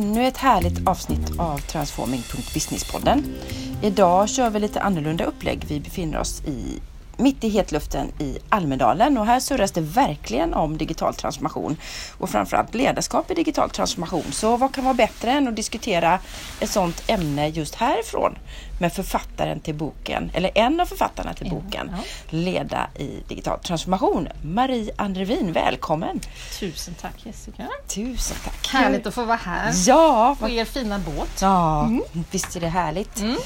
ännu ett härligt avsnitt av Transforming.businesspodden. Idag kör vi lite annorlunda upplägg. Vi befinner oss i mitt i hetluften i Almedalen och här surras det verkligen om digital transformation och framförallt ledarskap i digital transformation. Så vad kan vara bättre än att diskutera ett sådant ämne just härifrån med författaren till boken, eller en av författarna till boken, ja. Leda i digital transformation. Marie Andrevin, välkommen! Tusen tack Jessica! Tusen tack! Härligt att få vara här ja, på er fina båt. Ja, mm. visst är det härligt. Mm.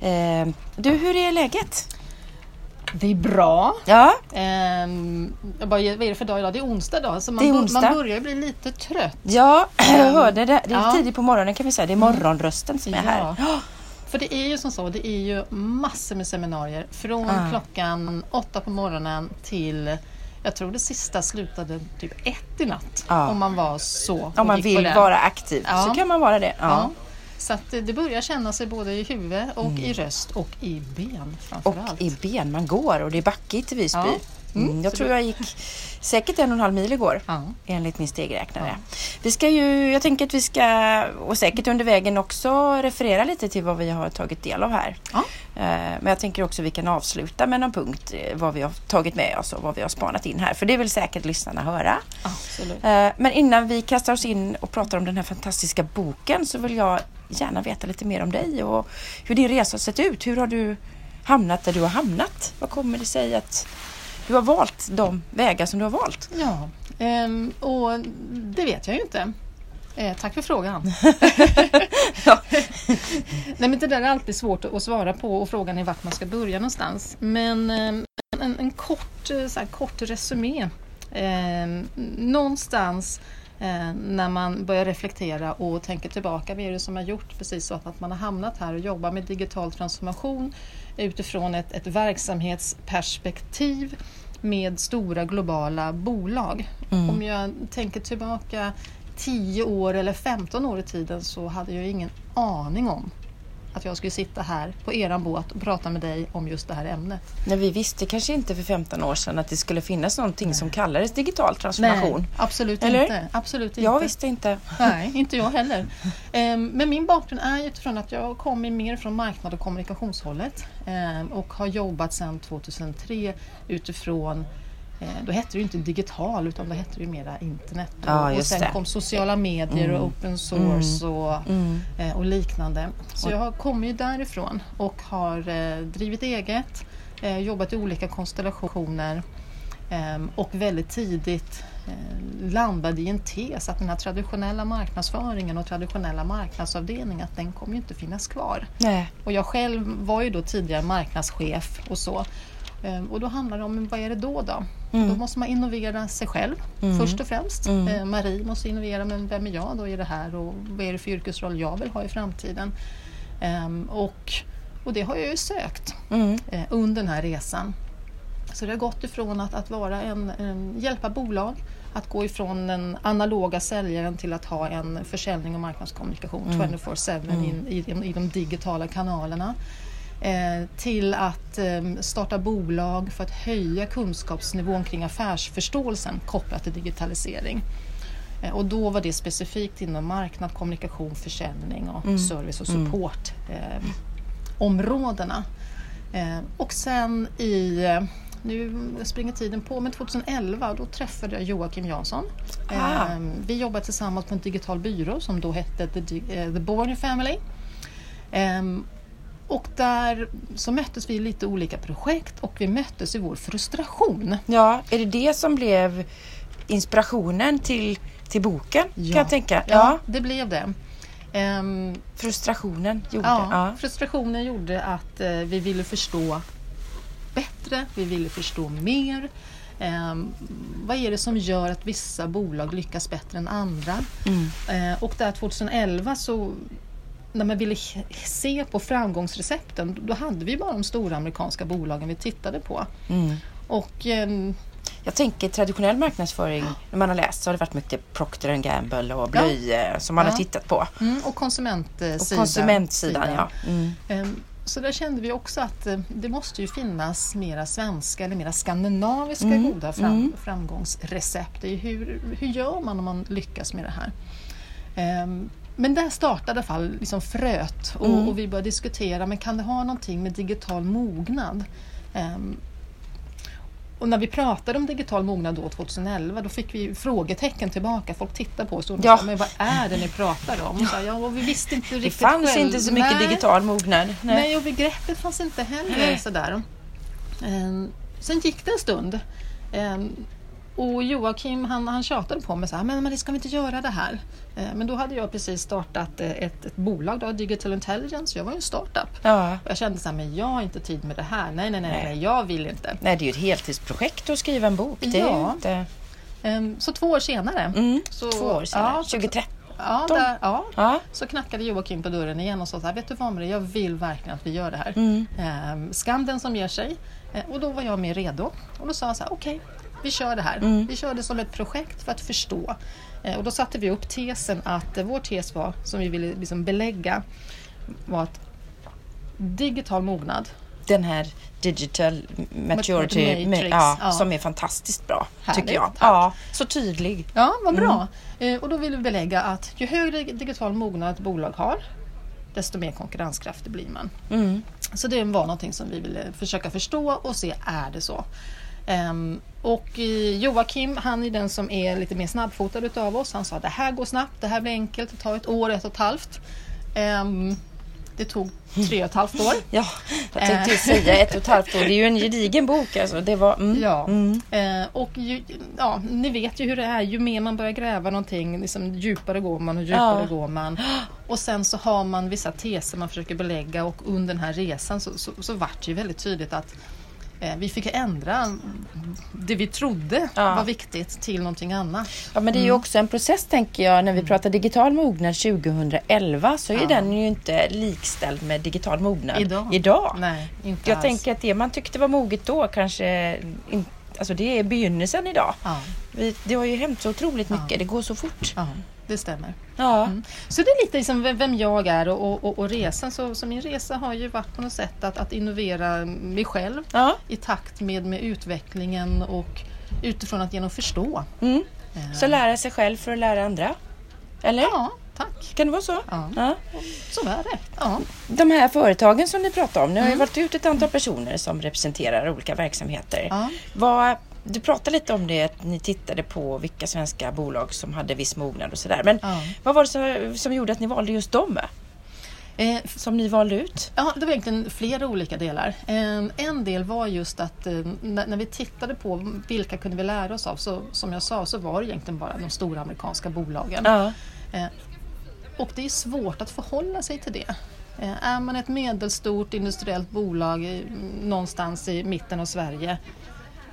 Eh, du, hur är läget? Det är bra. Ja. Ehm, jag bara, vad är det för dag idag? Det är onsdag idag, så man, onsdag. man börjar bli lite trött. Ja, jag ehm, hörde det. Det är ja. tidigt på morgonen kan vi säga. Det är mm. morgonrösten som är ja. här. För det är ju som så, det är ju massor med seminarier från ah. klockan åtta på morgonen till jag tror det sista slutade typ ett i natt. Ah. Om man var så. Om man vill vara aktiv ja. så kan man vara det. Ja. Så att det börjar känna sig både i huvud och mm. i röst och i ben framförallt. Och i ben, man går och det är backigt i Visby. Ja. Mm. mm. Jag tror jag gick säkert en och en halv mil igår ja. enligt min stegräknare. Ja. Vi ska ju, jag tänker att vi ska, och säkert under vägen också, referera lite till vad vi har tagit del av här. Ja. Eh, men jag tänker också att vi kan avsluta med någon punkt eh, vad vi har tagit med oss och vad vi har spanat in här. För det vill säkert lyssnarna höra. Absolut. Eh, men innan vi kastar oss in och pratar om den här fantastiska boken så vill jag gärna veta lite mer om dig och hur din resa har sett ut. Hur har du hamnat där du har hamnat? Vad kommer det sig att du har valt de vägar som du har valt? Ja, ehm, och det vet jag ju inte. Eh, tack för frågan. Nej, men det där är alltid svårt att svara på och frågan är vart man ska börja någonstans. Men ehm, en, en kort, eh, så här, kort resumé. Eh, någonstans när man börjar reflektera och tänker tillbaka, vad är det som har gjort precis så att man har hamnat här och jobbar med digital transformation utifrån ett, ett verksamhetsperspektiv med stora globala bolag. Mm. Om jag tänker tillbaka 10 år eller 15 år i tiden så hade jag ingen aning om att jag skulle sitta här på eran båt och prata med dig om just det här ämnet. Nej, vi visste kanske inte för 15 år sedan att det skulle finnas någonting Nej. som kallades digital transformation. Nej, absolut Eller? inte. Absolut inte. Jag visste inte. Nej, inte jag heller. Ehm, men min bakgrund är utifrån att jag kommer mer från marknad och kommunikationshållet ehm, och har jobbat sedan 2003 utifrån då hette det inte digital utan då hette det mera internet. Ja, och sen det. kom sociala medier mm. och open source mm. Och, mm. Eh, och liknande. Så jag kommer ju därifrån och har eh, drivit eget, jobbat i olika konstellationer och väldigt tidigt landade i en tes att den här traditionella marknadsföringen och traditionella marknadsavdelningen att den kommer ju inte finnas kvar. Nej. Och jag själv var ju då tidigare marknadschef och så och då handlar det om, vad är det då? Då, mm. då måste man innovera sig själv mm. först och främst. Mm. Ehm, Marie måste innovera, men vem är jag då i det här och vad är det för yrkesroll jag vill ha i framtiden? Ehm, och, och det har jag ju sökt mm. eh, under den här resan. Så det har gått ifrån att, att vara en, en, hjälpa bolag att gå ifrån den analoga säljaren till att ha en försäljning och marknadskommunikation 24-7 mm. in, i, i de digitala kanalerna. Eh, till att ehm, starta bolag för att höja kunskapsnivån kring affärsförståelsen kopplat till digitalisering. Eh, och då var det specifikt inom marknad, kommunikation, försäljning och mm. service och mm. support eh, områdena. Eh, och sen i, nu springer tiden på, men 2011 då träffade jag Joakim Jansson. Ah. Eh, vi jobbade tillsammans på en digital byrå som då hette The, The Born Family. Och där så möttes vi i lite olika projekt och vi möttes i vår frustration. Ja, är det det som blev inspirationen till, till boken? Ja. Kan jag tänka. Ja, ja. det blev det. Um, frustrationen gjorde ja, ja, frustrationen gjorde att uh, vi ville förstå bättre, vi ville förstå mer. Um, vad är det som gör att vissa bolag lyckas bättre än andra? Mm. Uh, och där 2011 så när man ville se på framgångsrecepten, då hade vi bara de stora amerikanska bolagen vi tittade på. Mm. Och, eh, jag tänker traditionell marknadsföring, när man har läst så har det varit mycket Procter Gamble och Blöje ja. som man ja. har tittat på. Mm, och konsumentsidan. Och konsumentsidan, ja. Mm. Um, så där kände vi också att eh, det måste ju finnas mera svenska eller mera skandinaviska mm. goda fram, mm. framgångsrecept. Hur, hur gör man om man lyckas med det här? Um, men där startade i alla fall liksom fröet och, Mm. och vi började diskutera, men kan det ha någonting med digital mognad? Ehm, och när vi pratade om digital mognad då 2011 då fick vi frågetecken tillbaka. Folk tittade på oss och Ja. sa, men vad är det ni pratar om? Så, ja, vi visste inte Det riktigt fanns själv. inte så mycket Nej. digital mognad. Nej. Nej, och begreppet fanns inte heller sådär. Ehm, sen gick det en stund. Ehm, och Joakim han, han tjatade på mig så här, men Marie ska vi inte göra det här? Ehm, men då hade jag precis startat eh, ett, ett bolag, då, Digital Intelligence, jag var ju en startup. Ja. Och jag kände så här, men jag har inte tid med det här. Nej, nej, nej, Nej. nej jag vill inte. Nej, det är ju ett heltidsprojekt att skriva en bok. Det Ja. inte... Ehm, så två år senare. Mm. Så, Två år senare, Ja, så, 2013. ja, där, ja, Ja. så knackade Joakim på dörren igen och sa så här, vet du vad Marie, jag vill verkligen att vi gör det här. Mm. Ehm, skam den som ger sig. Eh, och då var jag mer redo. Och då sa jag så här, okej, vi kör det här. Mm. Vi kör det som ett projekt för att förstå. Eh, och då satte vi upp tesen att, eh, vår tes var, som vi ville liksom belägga, var att digital mognad, Den här Digital Maturity, Matrix, med, ja, ja. som är fantastiskt bra, Härligt, tycker jag. tack. Ja, så tydlig. Ja, vad bra. Mm. Eh, och då vill vi belägga att ju högre digital mognad ett bolag har, desto mer konkurrenskraftig blir man. Mm. Så det var någonting som vi ville försöka förstå och se, är det så? Ehm, och Joakim, han är den som är lite mer snabbfotad utav oss. Han sa det här går snabbt, det här blir enkelt, det tar ett år, ett och ett halvt. Ehm, det tog tre och ett halvt år. Ja, jag tänkte ju säga ett och ett halvt år. Det är ju en gedigen bok alltså. Det var... Mm. Ja. Mm. Eh, och ju, ja, ni vet ju hur det är, ju mer man börjar gräva någonting, liksom, djupare går man och djupare Ja. går man. Och sen så har man vissa teser man försöker belägga och under den här resan så, så, så vart det ju väldigt tydligt att vi fick ändra det vi trodde Ja. var viktigt till någonting annat. Ja, men det är ju också en process tänker jag. När vi pratar digital mognad 2011 så är Ja. den ju inte likställd med digital mognad Idag. idag. Nej, inte Jag alls. tänker att det man tyckte var moget då kanske in, Alltså det är begynnelsen idag. Ja, Vi, det har ju hänt så otroligt mycket. Det går så fort. Det stämmer. Ja. Mm. Så det är lite liksom vem- jag är och, och, och resan. Så, så min resa har ju varit på något sätt att, att innovera mig själv Ja. i takt med, med utvecklingen och utifrån att genom förstå. Mm. Eh, Så lära sig själv för att lära andra. Eller? Ja, tack. Kan det vara så? Ja, Ja. så är det. Ja. De här företagen som ni pratar om, ni har ju Mm. valt ut ett antal personer som representerar olika verksamheter. Ja. Vad, du pratade lite om det, att ni tittade på vilka svenska bolag som hade viss mognad och sådär. Men Ja. vad var det som, som gjorde att ni valde just dem? Eh, Som ni valde ut? Ja, det var egentligen flera olika delar. En, en del var just att eh, när, när vi tittade på vilka kunde vi lära oss av, så som jag sa så var det egentligen bara de stora amerikanska bolagen. Ja. Eh, och det är svårt att förhålla sig till det. Eh, är man ett medelstort industriellt bolag någonstans i mitten av Sverige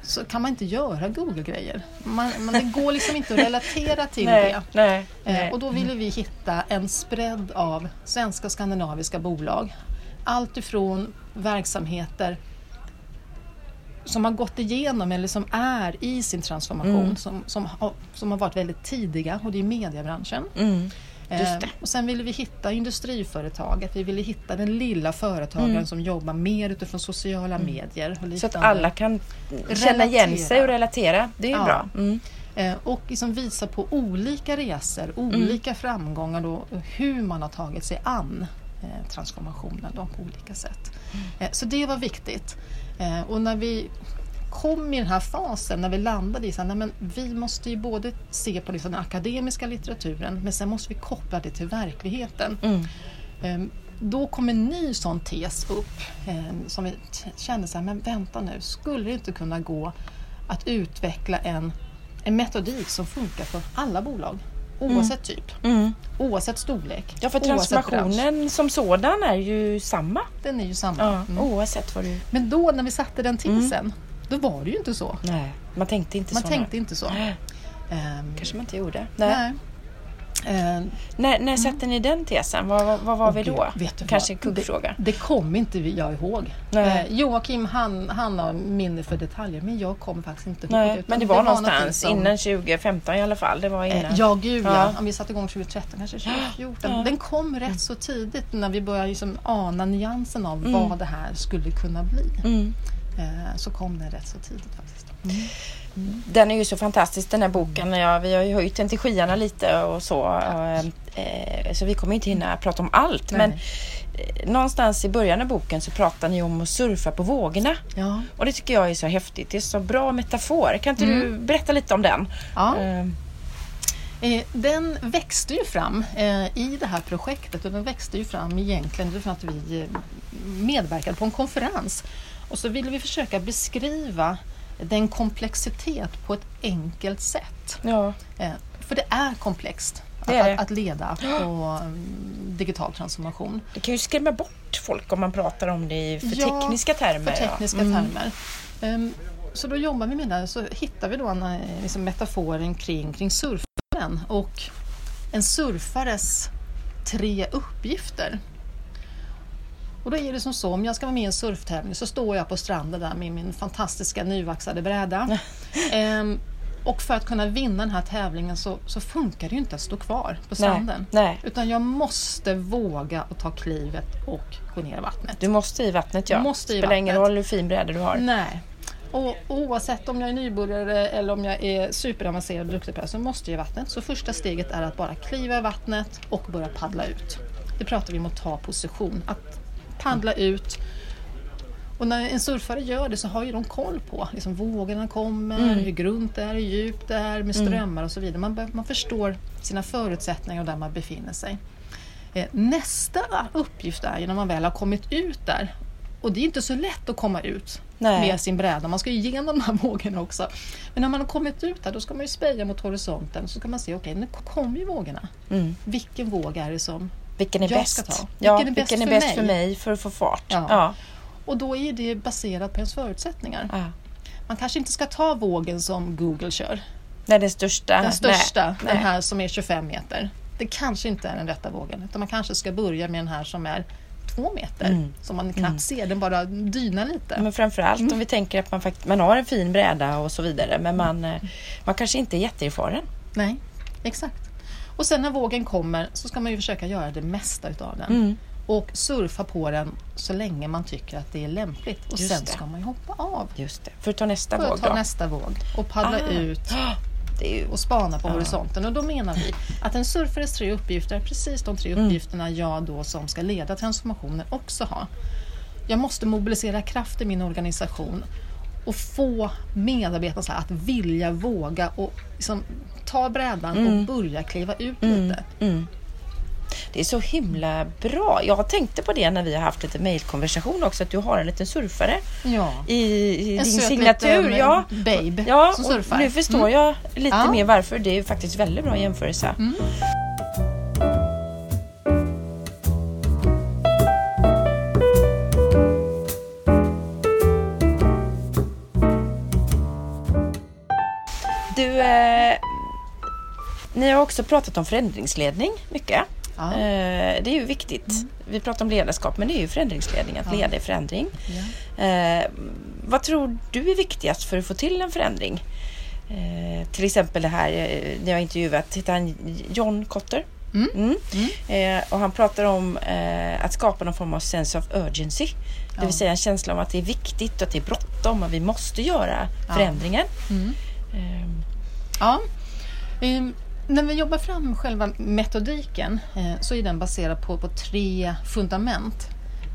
så kan man inte göra Google-grejer. Man, man, det går liksom inte att relatera till nej, det. nej, Eh, nej. och då ville vi hitta en spread av svenska och skandinaviska bolag. Allt ifrån verksamheter som har gått igenom eller som är i sin transformation, Mm. som, som, har, som har varit väldigt tidiga och det är mediebranschen. Mm. Eh, och sen ville vi hitta industriföretaget, vi ville hitta den lilla företagaren Mm. som jobbar mer utifrån sociala medier. Och Så att alla kan känna igen sig och relatera. Det är Ja. bra. Mm. Eh, och liksom visa på olika resor, olika framgångar då, och hur man har tagit sig an eh, transformationen då, på olika sätt. Eh, så det var viktigt. Eh, och när vi kom i den här fasen, när vi landade i att vi måste ju både se på liksom den akademiska litteraturen men sen måste vi koppla det till verkligheten. Mm. Eh, då kom en ny sån tes upp eh, som vi kände så här, men vänta nu, skulle det inte kunna gå att utveckla en, en metodik som funkar för alla bolag? Oavsett typ, Mm. oavsett storlek, Ja, för transformationen som sådan är ju samma. Den är ju samma. Ja, Mm. Oavsett vad du... Men då när vi satte den tesen, då var det ju inte så. Nej, man tänkte inte Man så. tänkte inte så. Ehm, kanske man inte gjorde. Nej. nej. Ehm, När, när satte ni den tesen? Vad, vad, vad var Åh, vi då? vet du Kanske en kuggfråga. Det kommer inte vi- jag ihåg. Nej. Eh, Joakim han, han har minne för detaljer men jag kommer faktiskt inte ihåg. Nej, utan men det var någonting någonstans som- innan 2015 i alla fall. Det var innan. Eh, ja, gud ja. Ja. Om vi satte igång 2013, kanske 2014. Ja. Den kom rätt så tidigt när vi började liksom ana nyansen av Mm. vad det här skulle kunna bli. Mm. Eh, så kom den rätt så tidigt faktiskt. Den är ju så fantastisk den här boken. Ja, vi har ju höjt den till skyarna lite och så. Eh, Eh, så vi kommer inte hinna prata om allt. Nej. Men eh, någonstans i början av boken så pratar ni om att surfa på vågorna. Ja. Och det tycker jag är så häftigt. Det är så bra metafor. Kan inte du berätta lite om den? Mm. Ja. Den växte ju fram i det här projektet och den växte ju fram egentligen för att vi medverkade på en konferens. Och så ville vi försöka beskriva den komplexitet på ett enkelt sätt. ja. Eh, För det är komplext Det är att, det. Att, att leda på mm, digital transformation. Det kan ju skrämma bort folk om man pratar om det i för Ja, tekniska termer. För ja. tekniska Mm. termer. Ehm, så då jobbar vi med det, så hittar vi då en, eh, liksom metaforen kring, kring surfaren och en surfares tre uppgifter. Och då är det som så, om jag ska vara med i en surftävling så står jag på stranden där med min fantastiska nyvaxade bräda. Ehm, och för att kunna vinna den här tävlingen så, så funkar det ju inte att stå kvar på stranden. nej. Utan jag måste våga och ta klivet och gå ner i vattnet. Du måste i vattnet ja. Du måste i Spelar ingen roll hur fin bräda du har. Nej. Och oavsett om jag är nybörjare eller om jag är superavancerad och duktig på det så måste jag i vattnet. Så första steget är att bara kliva i vattnet och börja paddla ut. Det pratar vi om att ta position, att paddla ut. Och när en surfare gör det så har ju de koll på liksom, vågorna kommer, Mm. hur grunt det är, hur djupt det är med strömmar och så vidare. Man, man förstår sina förutsättningar och där man befinner sig. Eh, Nästa uppgift är ju när man väl har kommit ut där. Och det är inte så lätt att komma ut Nej. med sin bräda. Man ska ju igenom de här vågorna också. Men när man har kommit ut där då ska man ju speja mot horisonten. Så ska man se, okej nu kommer ju vågorna. Mm. Vilken våg är det som... Vilken är Jag bäst? ska ta. Ja, Vilken är bäst vilken är för bäst mig? för mig för att få fart? Ja. Ja. Och då är det baserat på ens förutsättningar. Ja. Man kanske inte ska ta vågen som Google kör. Nej, den största. Den största, Nej. den här som är 25 meter. Det kanske inte är den rätta vågen. Utan man kanske ska börja med den här som är två meter. Mm. Som man knappt ser, den bara dynar lite. Men framförallt Mm. om vi tänker att man, fakt- man har en fin bräda och så vidare men man, eh, man kanske inte är jätteerfaren. Nej, exakt. Och sen när vågen kommer så ska man ju försöka göra det mesta utav den. Mm. Och surfa på den så länge man tycker att det är lämpligt. Och Just sen det. ska man ju hoppa av. Just det. För att ta nästa För våg att ta då. nästa våg och paddla Ah. ut och spana på Ja. horisonten. Och då menar vi att en surfares tre uppgifter är precis de tre Mm. uppgifterna jag då som ska leda transformationen också har. Jag måste mobilisera kraft i min organisation och få medarbetarna att vilja, våga och liksom ta brädan och börja kliva ut lite. Mm. Det är så himla bra. Jag tänkte på det när vi har haft lite mejlkonversation också, att du har en liten surfare Ja. i, i din söt signatur. liten ja. babe Ja, som surfar. nu förstår jag lite mer varför. Det är faktiskt väldigt bra jämförelse. Ni har också pratat om förändringsledning mycket. Ja. Eh, det är ju viktigt. Vi pratar om ledarskap, men det är ju förändringsledning, att Ja. leda i förändring. Ja. Eh, vad tror du är viktigast för att få till en förändring? Eh, till exempel det här, eh, när jag har intervjuat, heter han John Kotter? Mm. Mm. Mm. Eh, och han pratar om eh, att skapa någon form av sense of urgency. Det vill säga en känsla om att det är viktigt och att det är bråttom och vi måste göra förändringen. Mm. Eh, Ja. När vi jobbar fram själva metodiken eh, så är den baserad på, på tre fundament.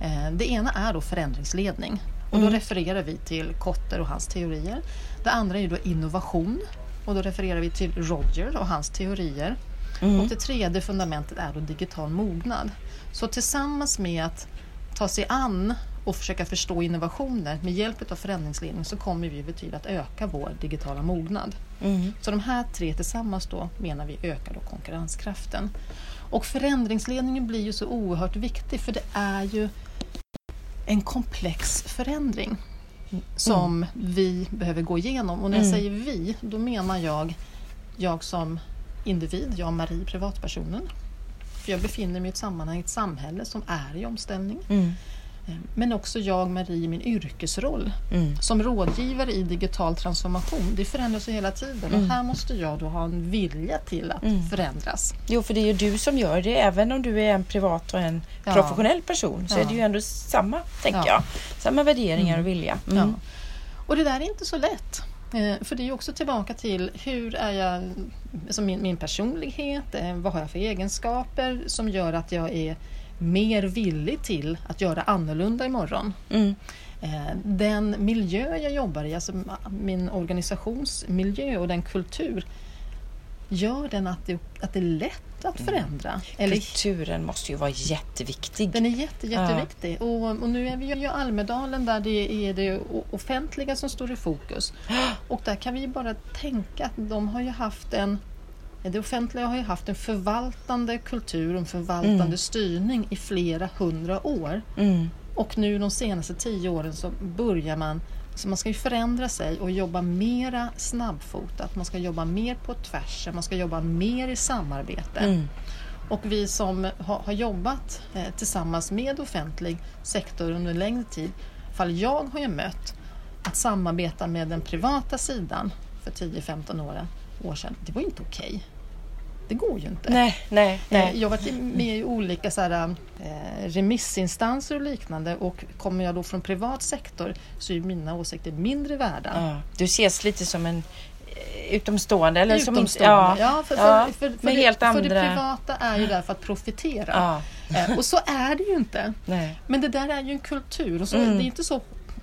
Eh, det ena är då förändringsledning och då refererar vi till Kotter och hans teorier. Det andra är då innovation och då refererar vi till Roger och hans teorier. Och det tredje fundamentet är då digital mognad. Så tillsammans med att ta sig an och försöka förstå innovationer med hjälp av förändringsledning så kommer vi tid att öka vår digitala mognad. mm. Så de här tre tillsammans då menar vi ökar då konkurrenskraften. Och förändringsledningen blir ju så oerhört viktig för det är ju en komplex förändring som vi behöver gå igenom. Och när jag Mm. säger vi, då menar jag jag som individ, jag Marie, privatpersonen. För jag befinner mig i ett sammanhang, ett samhälle som är i omställning. Mm. Men också jag, Marie, i min yrkesroll Mm. som rådgivare i digital transformation. Det förändras ju hela tiden och Mm. här måste jag då ha en vilja till att Mm. förändras. Jo, för det är ju du som gör det. Även om du är en privat och en Ja. professionell person så Ja. är det ju ändå samma, tänker Ja. jag. Samma värderingar och vilja. Mm. Och det där är inte så lätt. Eh, för det är ju också tillbaka till hur är jag, alltså min, min personlighet, eh, vad har jag för egenskaper som gör att jag är mer villig till att göra annorlunda imorgon. Mm. Eh, Den miljö jag jobbar i, alltså min organisationsmiljö och den kultur, gör den att det, att det är lätt att förändra? Eller Kulturen måste ju vara jätteviktig. den är jätte, jätteviktig. Och, och nu är vi ju i Almedalen där det är det offentliga som står i fokus. Och där kan vi ju bara tänka att de har ju haft en det offentliga har ju haft en förvaltande kultur och en förvaltande Mm. styrning i flera hundra år. Mm. Och nu de senaste tio åren så börjar man så man ska ju förändra sig och jobba mera snabbfotat, man ska jobba mer på tvärs, man ska jobba mer i samarbete. Mm. Och vi som har, har jobbat eh, tillsammans med offentlig sektor under en längre tid, fall jag har ju mött att samarbeta med den privata sidan för 10-15 år, år sedan, det var inte okej. Det går ju inte. Nej, nej, Eh, nej. Jag har varit med i olika så här, eh, remissinstanser och liknande och kommer jag då från privat sektor så är mina åsikter mindre värda. Ja. Du ses lite som en eh, utomstående eller som inte... Utomstående. Ja, för, för, ja, för, för, med det, helt för det andra- privata är ju där för att profitera. Ja, och så är det ju inte. nej. Men det där är ju en kultur och så, Mm. det är inte så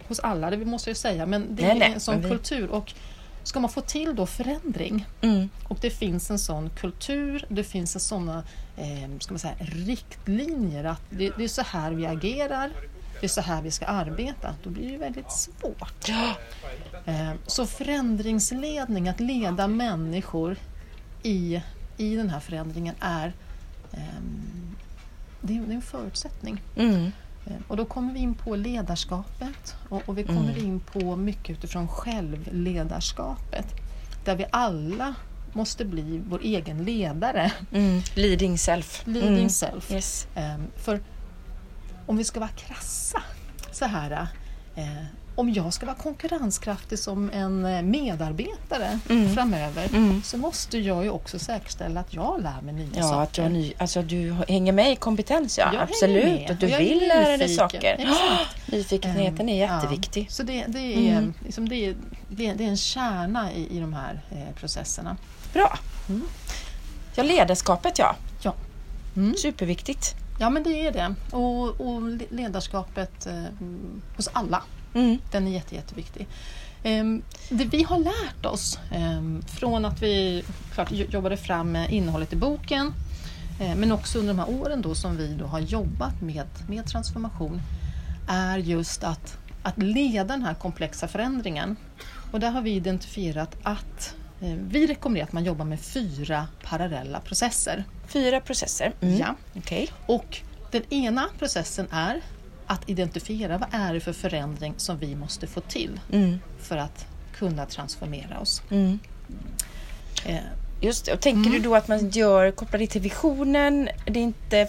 hos alla, det måste jag säga, men det Nej, är nej, en sån vi- kultur. Och ska man få till då förändring Mm. och det finns en sån kultur, det finns en såna eh, ska man säga, riktlinjer att det, det är så här vi agerar, det är så här vi ska arbeta, då blir det väldigt svårt. Ja. Eh, Så förändringsledning, att leda människor i, i den här förändringen är, ehm, det är, det är en förutsättning. Mm. Eh, Och då kommer vi in på ledarskapet och, och vi kommer Mm. in på mycket utifrån självledarskapet. Där vi alla måste bli vår egen ledare, Mm. Leading self. leading Mm. self. Yes. Ehm, för om vi ska vara krassa så här, eh, om jag ska vara konkurrenskraftig som en eh, medarbetare Mm. framöver Mm. så måste jag ju också säkerställa att jag lär mig nya Ja, saker. att du, har ny, alltså, du hänger med i kompetens, ja. Jag absolut. Att du jag vill lära dig saker. Exakt. Nyfikenheten är Ehm, jätteviktig. Ja, så det, det, är, Mm. liksom det, är, det, är, en kärna i, i de här eh, processerna. Bra. Mm. Ja, ledarskapet ja. Ja. Mm. Superviktigt. ja, men det är det. Och, och le- ledarskapet eh, hos alla, Mm. den är jätte, jätteviktig. Ehm, det vi har lärt oss ehm, från att vi klart, jo- jobbade fram eh, innehållet i boken eh, men också under de här åren då som vi då har jobbat med, med transformation är just att, att leda den här komplexa förändringen. Och där har vi identifierat att eh, vi rekommenderar att man jobbar med fyra parallella processer. Fyra processer. Mm. Ja. Okej. Och den ena processen är att identifiera vad är det för förändring som vi måste få till Mm. för att kunna transformera oss. Mm. Eh, Just det. Och tänker Mm. du då att man gör, kopplar det till visionen? Det är inte,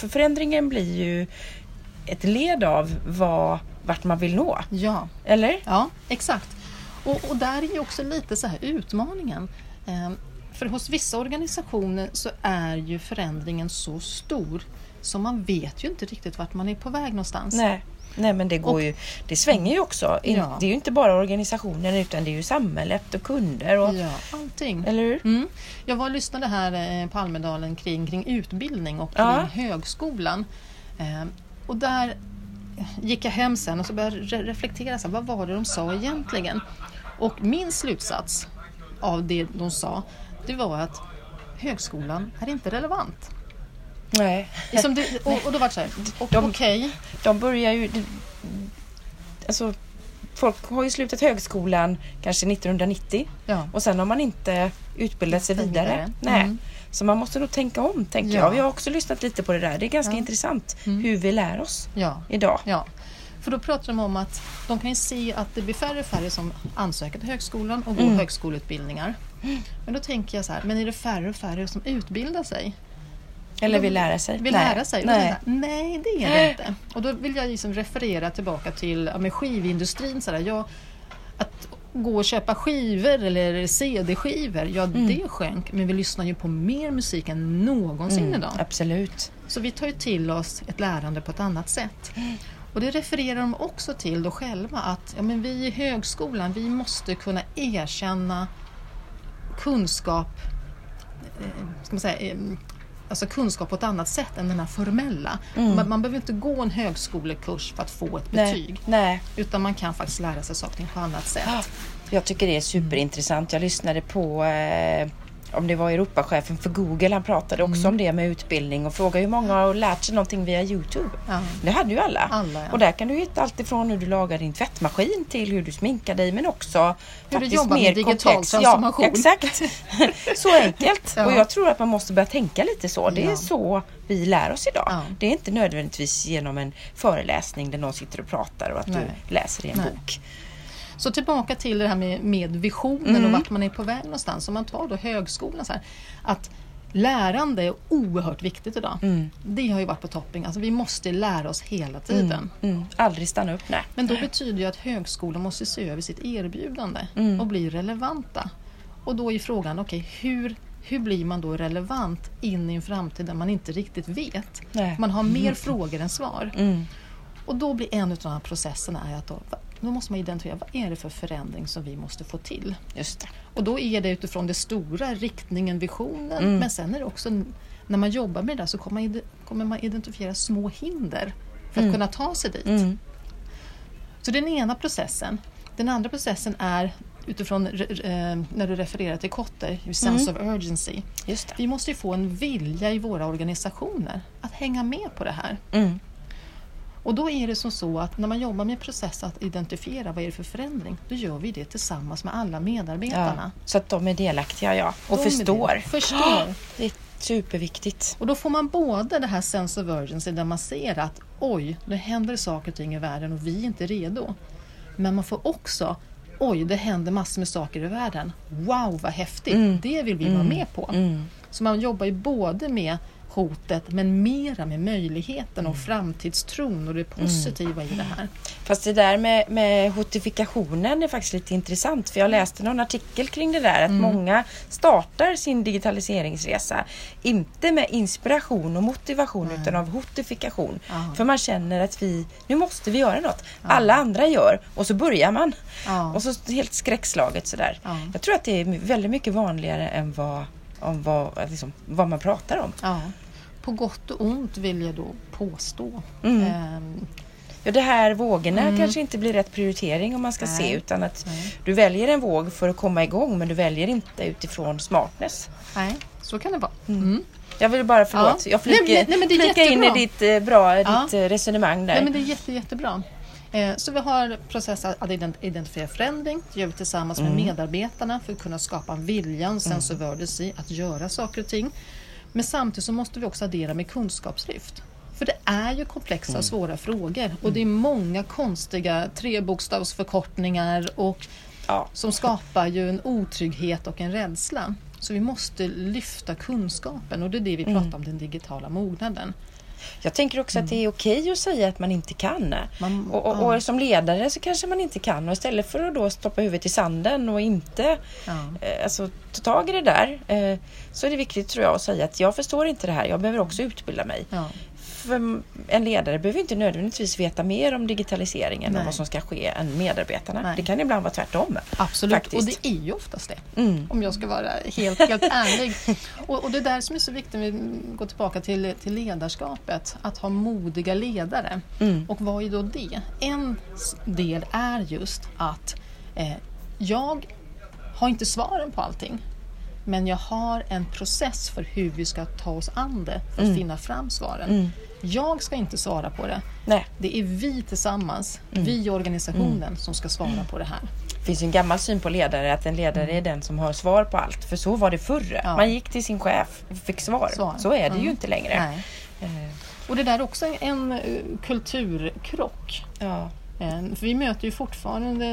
för förändringen blir ju ett led av vad, vart man vill nå. ja, Eller? ja, exakt. Och, och där är ju också lite så här utmaningen. Eh, för hos vissa organisationer så är ju förändringen så stor så man vet ju inte riktigt vart man är på väg någonstans. Nej. Nej men det går Och- ju, det svänger ju också. Ja. Det är ju inte bara organisationen utan det är ju samhället och kunder. Och, Ja, allting. Eller hur? Mm. Jag var och lyssnade här eh, på Almedalen kring, kring utbildning och kring Ja. högskolan. Eh, och där gick jag hem sen och så började jag re- reflektera, så här, vad var det de sa egentligen? Och min slutsats av det de sa, det var att högskolan är inte relevant. Nej. Det, och, och då var det så här, okej, De börjar ju... Alltså, folk har ju slutat högskolan kanske 1990 ja. och sen har man inte utbildat sig Vidare. vidare. Nej. Mm. Så man måste nog tänka om, tänker Ja. jag. Vi har också lyssnat lite på det där. Det är ganska Ja. intressant Mm. hur vi lär oss ja. idag. Ja, för då pratar de om att de kan ju se att det blir färre och färre som ansöker till högskolan och går Mm. högskoleutbildningar. Men då tänker jag så här, men är det färre och färre som utbildar sig? Eller vill lära sig. Vill lära sig? Nej. jag, Nej, det är det inte. Och då vill jag liksom referera tillbaka till ja, med skivindustrin. Så där, jag, att gå och köpa skivor eller CD-skivor, ja Mm. det sjönk. Men vi lyssnar ju på mer musik än någonsin Mm, idag. absolut. Så vi tar ju till oss ett lärande på ett annat sätt. Och det refererar de också till då själva att ja, men vi i högskolan vi måste kunna erkänna kunskap, eh, ska man säga, eh, alltså kunskap på ett annat sätt än den här formella. Mm. Man, man behöver inte gå en högskolekurs för att få ett betyg. Nej. Utan man kan faktiskt lära sig saker på annat sätt. Ja, Jag tycker det är superintressant. Jag lyssnade på eh, om det var Europachefen för Google. Han pratade också Mm. om det med utbildning och frågade hur många har lärt sig någonting via Youtube. Ja. Det hade ju alla. Alla, ja. Och där kan du hitta allt ifrån hur du lagar din tvättmaskin till hur du sminkar dig men också Hur du jobbar med mer digital komplex. transformation. Ja, exakt. så enkelt. Ja. Och jag tror att man måste börja tänka lite så. Det är så vi lär oss idag. Det är inte nödvändigtvis genom en föreläsning där någon sitter och pratar och att Nej. du läser i en Nej. bok. Så tillbaka till det här med, med visionen Mm. och vart man är på väg någonstans. Om man tar då högskolan så här, att lärande är oerhört viktigt idag. Mm. Det har ju varit på topping. Alltså vi måste lära oss hela tiden. Mm. Aldrig stanna upp, nej. Men då betyder ju att högskolan måste se över sitt erbjudande Mm. och bli relevanta. Och då är frågan, okej, hur, hur blir man då relevant in i en framtid där man inte riktigt vet? Nej. Man har mer frågor än svar. Mm. Och då blir en av de här processerna är att då, då måste man identifiera vad är det för förändring som vi måste få till. Just det. Och då är det utifrån det stora, riktningen, visionen. Mm. Men sen är det också, när man jobbar med det där så kommer man, kommer man identifiera små hinder för att Mm. kunna ta sig dit. Mm. Så den ena processen. Den andra processen är utifrån eh, när du refererar till Kotter, sense Mm. of urgency. Just det. Vi måste ju få en vilja i våra organisationer att hänga med på det här. Mm. Och då är det som så att när man jobbar med process att identifiera vad är det för förändring, då gör vi det tillsammans med alla medarbetarna. Ja, så att de är delaktiga ja, och De förstår. Förstår. Det är superviktigt. Och då får man både det här sense of urgency där man ser att oj, det händer saker och ting i världen och vi är inte redo. Men man får också oj, det händer massor med saker i världen. Wow, vad häftigt! Mm. Det vill vi vara med på. Mm. Så man jobbar ju både med hotet men mera med möjligheten och framtidstron och det positiva i det här. Fast det där med, med hotifikationen är faktiskt lite intressant. För jag läste någon artikel kring det där att Mm. många startar sin digitaliseringsresa inte med inspiration och motivation Nej. utan av hotifikation. Ja. För man känner att vi, nu måste vi göra något. Alla andra gör och så börjar man. Ja. Och så helt skräckslaget sådär. Ja. Jag tror att det är väldigt mycket vanligare än vad, om vad, liksom, vad man pratar om. Ja. På gott och ont vill jag då påstå. Mm. Ehm, Ja, det här vågorna kanske inte blir rätt prioritering om man ska Nej. se utan att Nej. du väljer en våg för att komma igång men du väljer inte utifrån smartness. nej, så kan det vara. Mm. Jag vill bara, förlåt, Ja. jag flikar in i ditt, eh, bra, Ja. ditt eh, resonemang där. Nej, men det är jätte, jättebra. Eh, Så vi har process att ident- identifiera förändring. Det gör vi tillsammans med medarbetarna för att kunna skapa en vilja, en sense of urgency att göra saker och ting. Men samtidigt så måste vi också addera med kunskapslyft. För det är ju komplexa och svåra frågor och det är många konstiga trebokstavsförkortningar och Ja. som skapar ju en otrygghet och en rädsla. Så vi måste lyfta kunskapen och det är det vi pratar om, den digitala mognaden. Jag tänker också att det är okej att säga att man inte kan. Mm. Man- och, och, och som ledare så kanske man inte kan och istället för att då stoppa huvudet i sanden och inte Ja. eh, alltså, ta tag i det där eh, så är det viktigt tror jag att säga att jag förstår inte det här. Jag behöver också utbilda mig. Ja. För en ledare behöver inte nödvändigtvis veta mer om digitaliseringen Nej. och vad som ska ske än medarbetarna. Nej. Det kan ibland vara tvärtom. Absolut, Faktiskt. och det är ju oftast det. Mm. Om jag ska vara helt, helt ärlig. Och, och det är där som är så viktigt, vi går tillbaka till, till ledarskapet, att ha modiga ledare. Mm. Och vad är då det? En del är just att eh, jag har inte svaren på allting. Men jag har en process för hur vi ska ta oss an det för att finna fram svaren. Mm. Jag ska inte svara på det. Nej, Det är vi tillsammans, Mm. vi i organisationen, som ska svara på det här. det finns en gammal syn på ledare att en ledare är den som har svar på allt. För så var det förr. Ja. Man gick till sin chef och fick svar. Svar. Så är det ju Mm. inte längre. Nej. Eh, Och det där är också en eh, kulturkrock. Ja. Eh, För vi möter ju fortfarande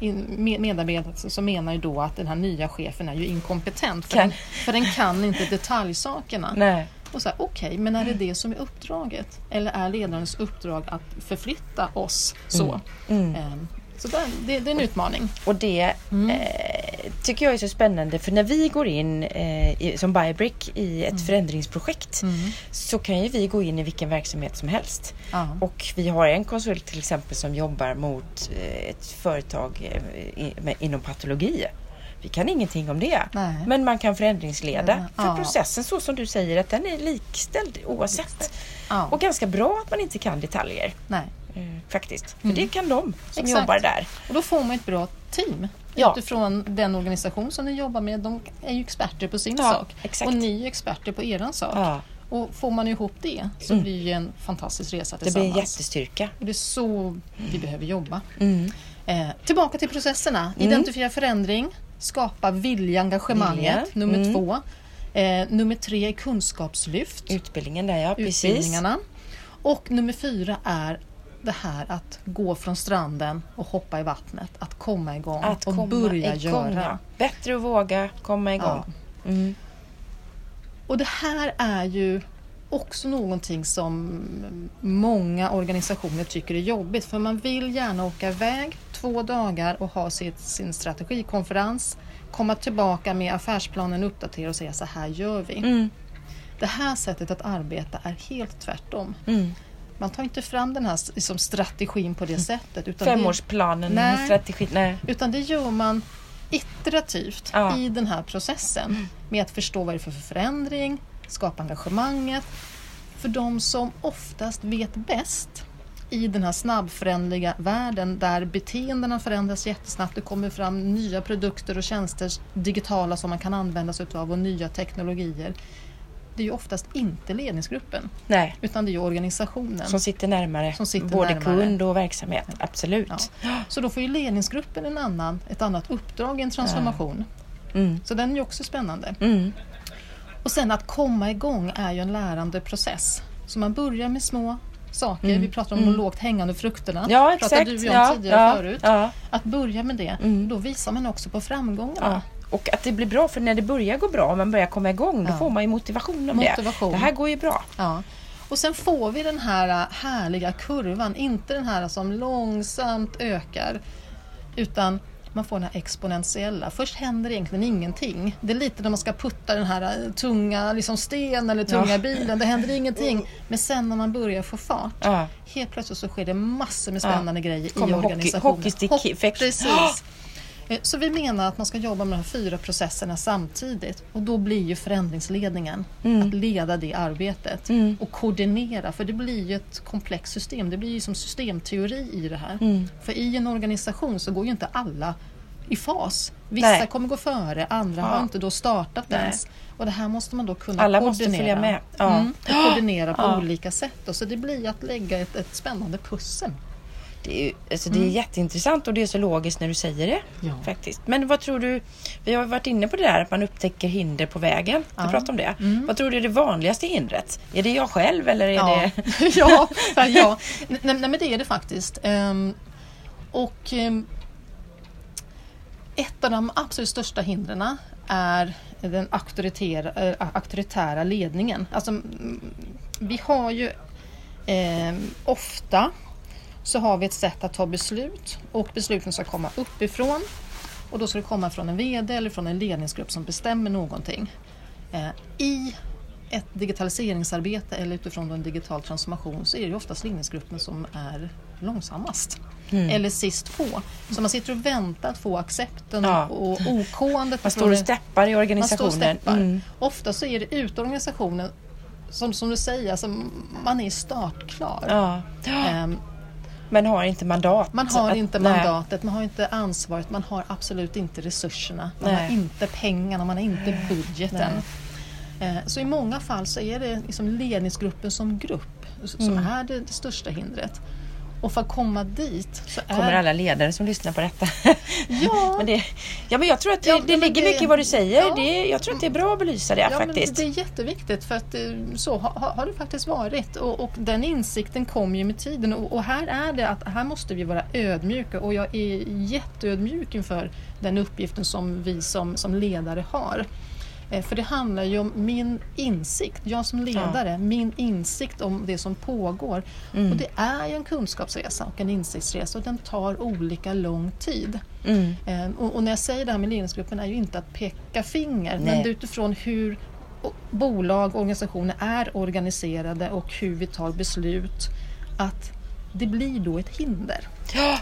eh, medarbetare som menar ju då att den här nya chefen är ju inkompetent för, Kan- den, för den kan inte detaljsakerna. Nej. Och så här, Okej, men är det det som är uppdraget? Eller är ledarens uppdrag att förflytta oss så? Mm. Eh, Så det, det är en utmaning. Och det, Mm. eh, tycker jag är så spännande för när vi går in eh, i, som Biobrick i ett Mm. förändringsprojekt så kan ju vi gå in i vilken verksamhet som helst. Ja. Och vi har en konsult till exempel som jobbar mot eh, ett företag eh, i, med, inom patologi. Vi kan ingenting om det. Nej. Men man kan förändringsleda. Ja. För processen så som du säger att den är likställd oavsett. Ja. Och ganska bra att man inte kan detaljer. Nej. Eh, faktiskt. För det kan de som Exakt. jobbar där. Och då får man ett bra team Ja. utifrån den organisation som ni jobbar med. De är ju experter på sin Ja, sak exakt. och ni är experter på eran sak. Ja. Och får man ihop det så blir det en fantastisk resa Det tillsammans. blir en jättestyrka. Och det är så vi behöver jobba. Mm. Eh, tillbaka till processerna. Identifiera förändring, skapa vilja, engagemanget. Vilja. Nummer Mm. två. Eh, nummer tre är kunskapslyft. Utbildningen där ja, precis. utbildningarna. Och nummer fyra är det här att gå från stranden och hoppa i vattnet. Att komma igång Att och komma börja igång. göra. Bättre att våga komma igång. Mm. Och det här är ju också någonting som många organisationer tycker är jobbigt för man vill gärna åka iväg två dagar och ha sitt, sin strategikonferens, komma tillbaka med affärsplanen uppdaterad och säga så här gör vi. Mm. Det här sättet att arbeta är helt tvärtom. Mm. Man tar inte fram den här liksom, strategin på det sättet. Utan det, Femårsplanen, Nej. strategi. Nej. utan det gör man iterativt Ja. i den här processen. Med att förstå vad det är för förändring, skapa engagemanget. För de som oftast vet bäst i den här snabbföränderliga världen där beteendena förändras jättesnabbt. Det kommer fram nya produkter och tjänster digitala som man kan använda sig utav och nya teknologier. Det är ju oftast inte ledningsgruppen Nej. utan det är ju organisationen. Som sitter närmare Som sitter både närmare. kund och verksamhet. Absolut. Ja. Så då får ju ledningsgruppen en annan, ett annat uppdrag i en transformation. Mm. Så den är ju också spännande. Mm. Och sen att komma igång är ju en lärande process. Så man börjar med små saker. Mm. Vi pratar om de lågt hängande frukterna. Ja, pratade exakt. du och jag om ja, tidigare ja, förut. Ja, Att börja med det, Mm. då visar man också på framgångarna. Ja. Och att det blir bra, för när det börjar gå bra och man börjar komma igång, då Ja. får man ju motivation av Motivation. det. Det här går ju bra. Ja. Och sen får vi den här äh, härliga kurvan, inte den här som långsamt ökar utan man får den här exponentiella. Först händer egentligen ingenting. Det är lite när man ska putta den här äh, tunga liksom sten eller tunga Ja. bilen, det händer ingenting. Men sen när man börjar få fart, Ja. helt plötsligt så sker det massor med spännande grejer i Kommer hockey- organisationen. hockeystick-effekt. Precis. Eh, Så vi menar att man ska jobba med de här fyra processerna samtidigt och då blir ju förändringsledningen att leda det arbetet Mm. och koordinera för det blir ju ett komplext system. Det blir ju som systemteori i det här. Mm. För i en organisation så går ju inte alla i fas. Vissa Nej. kommer gå före, andra har Ja. inte då startat Nej. ens. Och det här måste man då kunna Alla koordinera. måste följa med. Ja. Mm, och koordinera på Ja. olika sätt. Och så det blir att lägga ett, ett spännande pussel. Det är, alltså det är jätteintressant och det är så logiskt när du säger det. Ja. faktiskt. Men vad tror du, vi har varit inne på det där att man upptäcker hinder på vägen. Du Ja. pratade om det. Vad tror du är det vanligaste hindret? Är det jag själv eller är Ja, det... ja, ja. Nej, nej men det är det faktiskt. Ehm, och ehm, ett av de absolut största hindren är den auktoritära, äh, auktoritära ledningen. Alltså, mm, vi har ju ehm, ofta så har vi ett sätt att ta beslut och besluten ska komma uppifrån och då ska det komma från en VD eller från en ledningsgrupp som bestämmer någonting. Eh, I ett digitaliseringsarbete eller utifrån en digital transformation så är det oftast ledningsgruppen som är långsammast. Mm. Eller sist på. Så man sitter och väntar att få accepten Ja. och okåandet. Man står och steppar i Man står organisationen. och steppar. Mm. Ofta så är det ute i organisationen som, som du säger, alltså, man är startklar. Ja. Ehm, Men har inte mandat. man har att- inte nej. mandatet, man har inte ansvaret, man har absolut inte resurserna, man Nej. har inte pengarna, man har inte budgeten. Eh, Så i många fall så är det liksom ledningsgruppen som grupp som Mm. är det, det största hindret. Och för att komma dit så är... Kommer alla ledare som lyssnar på detta. Ja. men det, ja men jag tror att det, Ja, det men ligger det- mycket i vad du säger. ja. Det, jag tror att det är bra att belysa det Ja, men faktiskt. det är jätteviktigt för att eh, så har, har- det faktiskt varit och, och den insikten kom ju med tiden och, och här är det att här måste vi vara ödmjuka och jag är jätteödmjuk inför den uppgiften som vi som, som ledare har. Eh, För det handlar ju om min insikt, jag som ledare, min insikt om det som pågår. Mm. Och det är ju en kunskapsresa och en insiktsresa och den tar olika lång tid. Mm. Eh, Och, och när jag säger det här med ledningsgruppen är ju inte att peka finger Nej. men utifrån hur bolag och organisationer är organiserade och hur vi tar beslut att det blir då ett hinder Ja.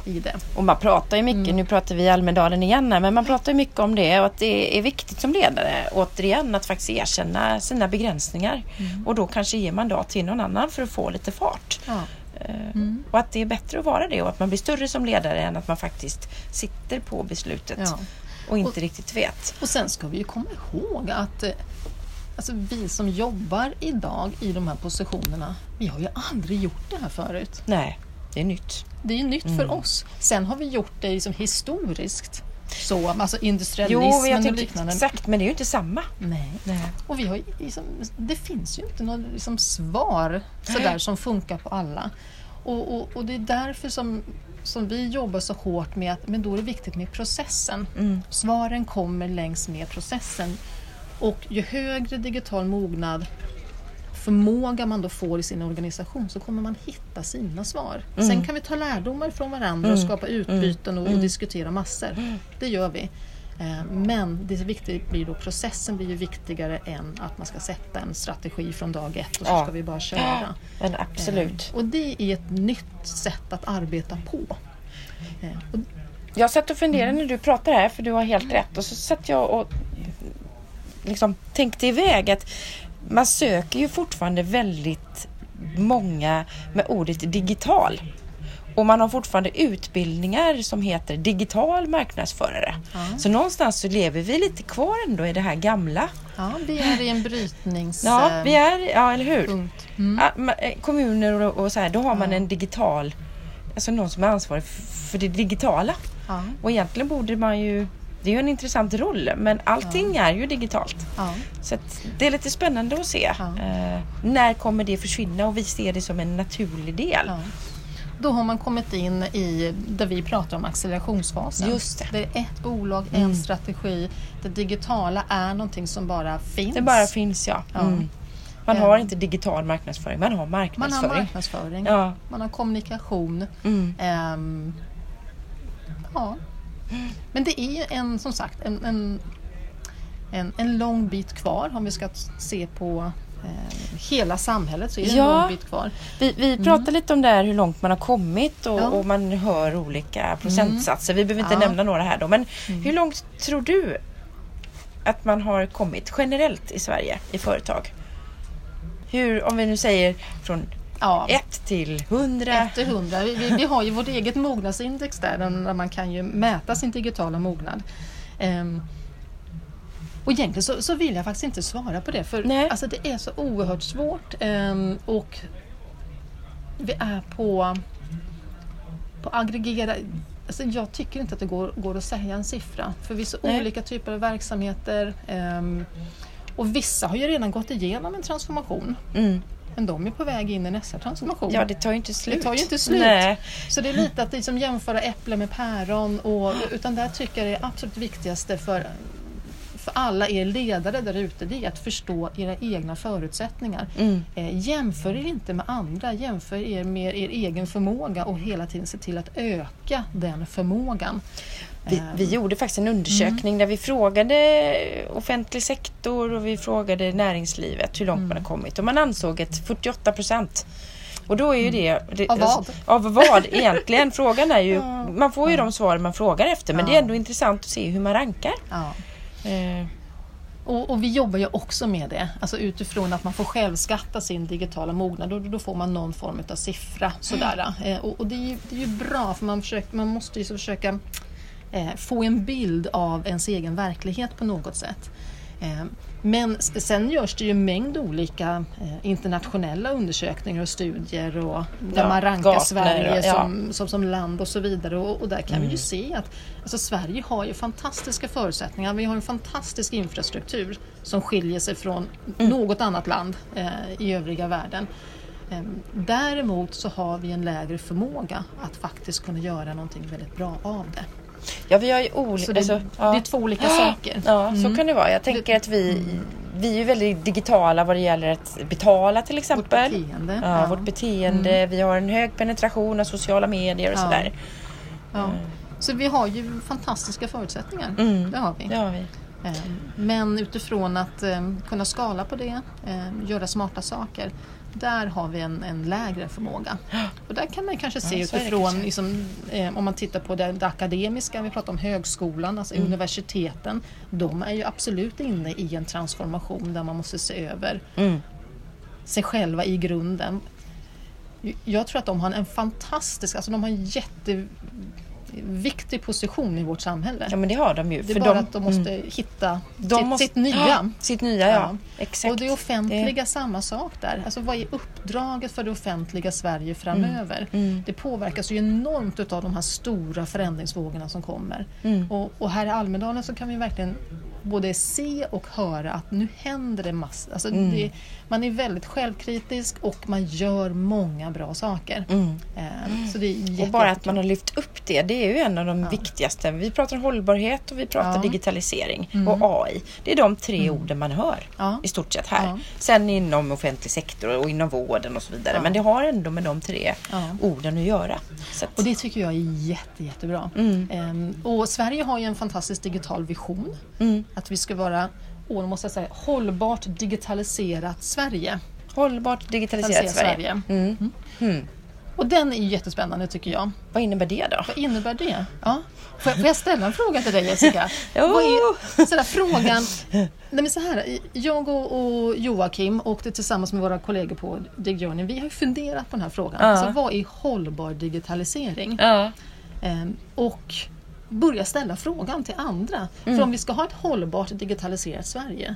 I det. Och man pratar ju mycket, nu pratar vi Almedalen igen här, men man pratar ju mycket om det och att det är viktigt som ledare återigen att faktiskt erkänna sina begränsningar. Och då kanske ge mandat till någon annan för att få lite fart. Ja. Eh, Och att det är bättre att vara det och att man blir större som ledare än att man faktiskt sitter på beslutet Ja. och inte riktigt vet. Och sen ska vi ju komma ihåg att eh, alltså vi som jobbar idag i de här positionerna, vi har ju aldrig gjort det här förut. Nej, det är nytt. Det är nytt Mm. för oss. Sen har vi gjort det liksom historiskt. Så, alltså Jo, industrialismen jag och liknande. exakt, men det är ju inte samma. Nej. Nej. Och vi har liksom, det finns ju inte något liksom svar sådär som funkar på alla. Och, och, och det är därför som, som vi jobbar så hårt med att men då är det viktigt med processen. Mm. Svaren kommer längs med processen. Och ju högre digital mognad förmåga man då får i sin organisation så kommer man hitta sina svar. Sen kan vi ta lärdomar från varandra och skapa utbyten och, och diskutera massor. Det gör vi. Eh, Men det är viktigt blir då processen blir ju viktigare än att man ska sätta en strategi från dag ett och så Ja. ska vi bara köra. Men absolut. Eh, Och det är ett nytt sätt att arbeta på. Eh, Jag satt och funderade när du pratade här, för du har helt rätt. Och så satt jag och liksom tänkte iväg att man söker ju fortfarande väldigt många med ordet digital. Och man har fortfarande utbildningar som heter digital marknadsförare. Ja. Så någonstans så lever vi lite kvar ändå i det här gamla. Ja, vi är i en brytnings... Ja, eh, vi är, ja eller hur? Mm. Ja, eh, kommuner och, och så här, då har man en digital, alltså någon som är ansvarig för det digitala. Ja, Och egentligen borde man ju, det är ju en intressant roll, men allting är ju digitalt. ja. Så det är lite spännande att se. Ja. Eh, när kommer det försvinna? Och vi ser det som en naturlig del. Ja. Då har man kommit in i där vi pratar om accelerationsfasen. Just det. det är ett bolag, en strategi. Det digitala är någonting som bara finns. Det bara finns ja. Ja. Mm. Man Ja. har inte digital marknadsföring, man har man har marknadsföring. marknadsföring, Ja. man har kommunikation. Mm. Ehm, ja. Men det är ju en, som sagt en, en, en, en lång bit kvar om vi ska se på eh, hela samhället så är det Ja. en lång bit kvar. Vi, vi pratade lite om det här hur långt man har kommit och, Ja. och man hör olika procentsatser. Vi behöver inte Ja. nämna några här då. Men hur långt tror du att man har kommit generellt i Sverige i företag? Hur, om vi nu säger från Ja. 1 till 100. 1 till 100. Vi, vi, har ju vårt eget mognadsindex där, där man kan ju mäta sin digitala mognad. Ehm, och egentligen så, så vill jag faktiskt inte svara på det för Nej. alltså, det är så oerhört svårt. ehm, och vi är på, på aggregera... Alltså jag tycker inte att det går, går att säga en siffra för vi är så Nej. olika typer av verksamheter. ehm, och vissa har ju redan gått igenom en transformation. Mm. Men de är på väg in i nästa transformation. Ja, det tar ju inte slut. Det tar ju inte slut. Nej. Så det är lite att liksom jämföra äpplen med päron. Och, utan där tycker jag det är absolut viktigaste för, för alla er ledare där ute, det är att förstå era egna förutsättningar. Mm. Eh, jämför er inte med andra, jämför er med er egen förmåga och hela tiden se till att öka den förmågan. Vi, Eh, vi gjorde faktiskt en undersökning där vi frågade offentlig sektor och vi frågade näringslivet hur långt man har kommit och man ansåg ett 48 procent. Och då är ju det... det Av vad? Av vad egentligen? Frågan är ju... Man får ju de svar man frågar efter men Ja. det är ändå intressant att se hur man rankar. ja. Eh, Och, och vi jobbar ju också med det, alltså utifrån att man får självskatta sin digitala mognad och då får man någon form av siffra. Sådär. Eh, och och det, är ju, det är ju bra för man, försöker, man måste ju försöka få en bild av ens egen verklighet på något sätt. Eh, men sen görs det ju en mängd olika eh, internationella undersökningar och studier och där Ja, man rankar Gartner, Sverige ja. som, som, som land och så vidare. Och, och där kan Mm. vi ju se att alltså, Sverige har ju fantastiska förutsättningar. Vi har en fantastisk infrastruktur som skiljer sig från Mm. något annat land eh, i övriga världen. Eh, däremot så har vi en lägre förmåga att faktiskt kunna göra någonting väldigt bra av det. Ja, vi har ju olika... Så det, alltså, det är två olika saker. Ja, så kan det vara. Jag tänker att vi, vi är ju väldigt digitala vad det gäller att betala till exempel. Vårt beteende. Ja, vårt beteende. Vi har en hög penetration av sociala medier och Ja. sådär. Ja. Så vi har ju fantastiska förutsättningar. Mm. Det har vi. Det har vi. Eh, Men utifrån att eh, kunna skala på det, eh, göra smarta saker, där har vi en, en lägre förmåga. Och där kan man kanske se Ja, utifrån, liksom, eh, om man tittar på det, det akademiska, vi pratar om högskolan, alltså Mm. universiteten, de är ju absolut inne i en transformation där man måste se över Mm. sig själva i grunden. Jag tror att de har en fantastisk, alltså de har en jätteviktig position i vårt samhälle. Ja men det har de ju. Det är för bara de, att de måste mm. hitta de sitt, måste, sitt nya. Ja, sitt nya ja. Ja. Exakt. Och det offentliga samma sak där. Alltså vad är uppdraget för det offentliga Sverige framöver? Mm. Det påverkas ju enormt utav de här stora förändringsvågorna som kommer. Mm. Och, och här i Almedalen så kan vi verkligen både se och höra att nu händer det massor. Alltså Mm. det, man är väldigt självkritisk och man gör många bra saker. Mm. Eh, Så det är jätte, Och bara att man har lyft upp det, det är ju en av de viktigaste. Vi pratar hållbarhet och vi pratar Ja. Mm. digitalisering och AI. Det är de tre orden man hör Ja. i stort sett här. Ja. Sen inom offentlig sektor och inom vården och så vidare. Ja. Men det har ändå med de tre Ja. orden att göra. Att, Och det tycker jag är jätte, jättebra. Mm. Ehm, och Sverige har ju en fantastisk digital vision. Mm. Att vi ska vara, åh, måste jag säga, hållbart digitaliserat Sverige. Hållbart digitaliserat Digitaliserat Sverige. Sverige. Mm. Mm. Och den är ju jättespännande tycker jag. Vad innebär det då? Vad innebär det? Ja. Får, jag, får jag ställa en fråga till dig Jessica? Vad är sådär, frågan? Nej, men så här, jag och, och Joakim åkte tillsammans med våra kollegor på DigJourney. Vi har funderat på den här frågan. Ja. Alltså, vad är hållbar digitalisering? Ja. Ehm, och börja ställa frågan till andra. Mm. För om vi ska ha ett hållbart digitaliserat Sverige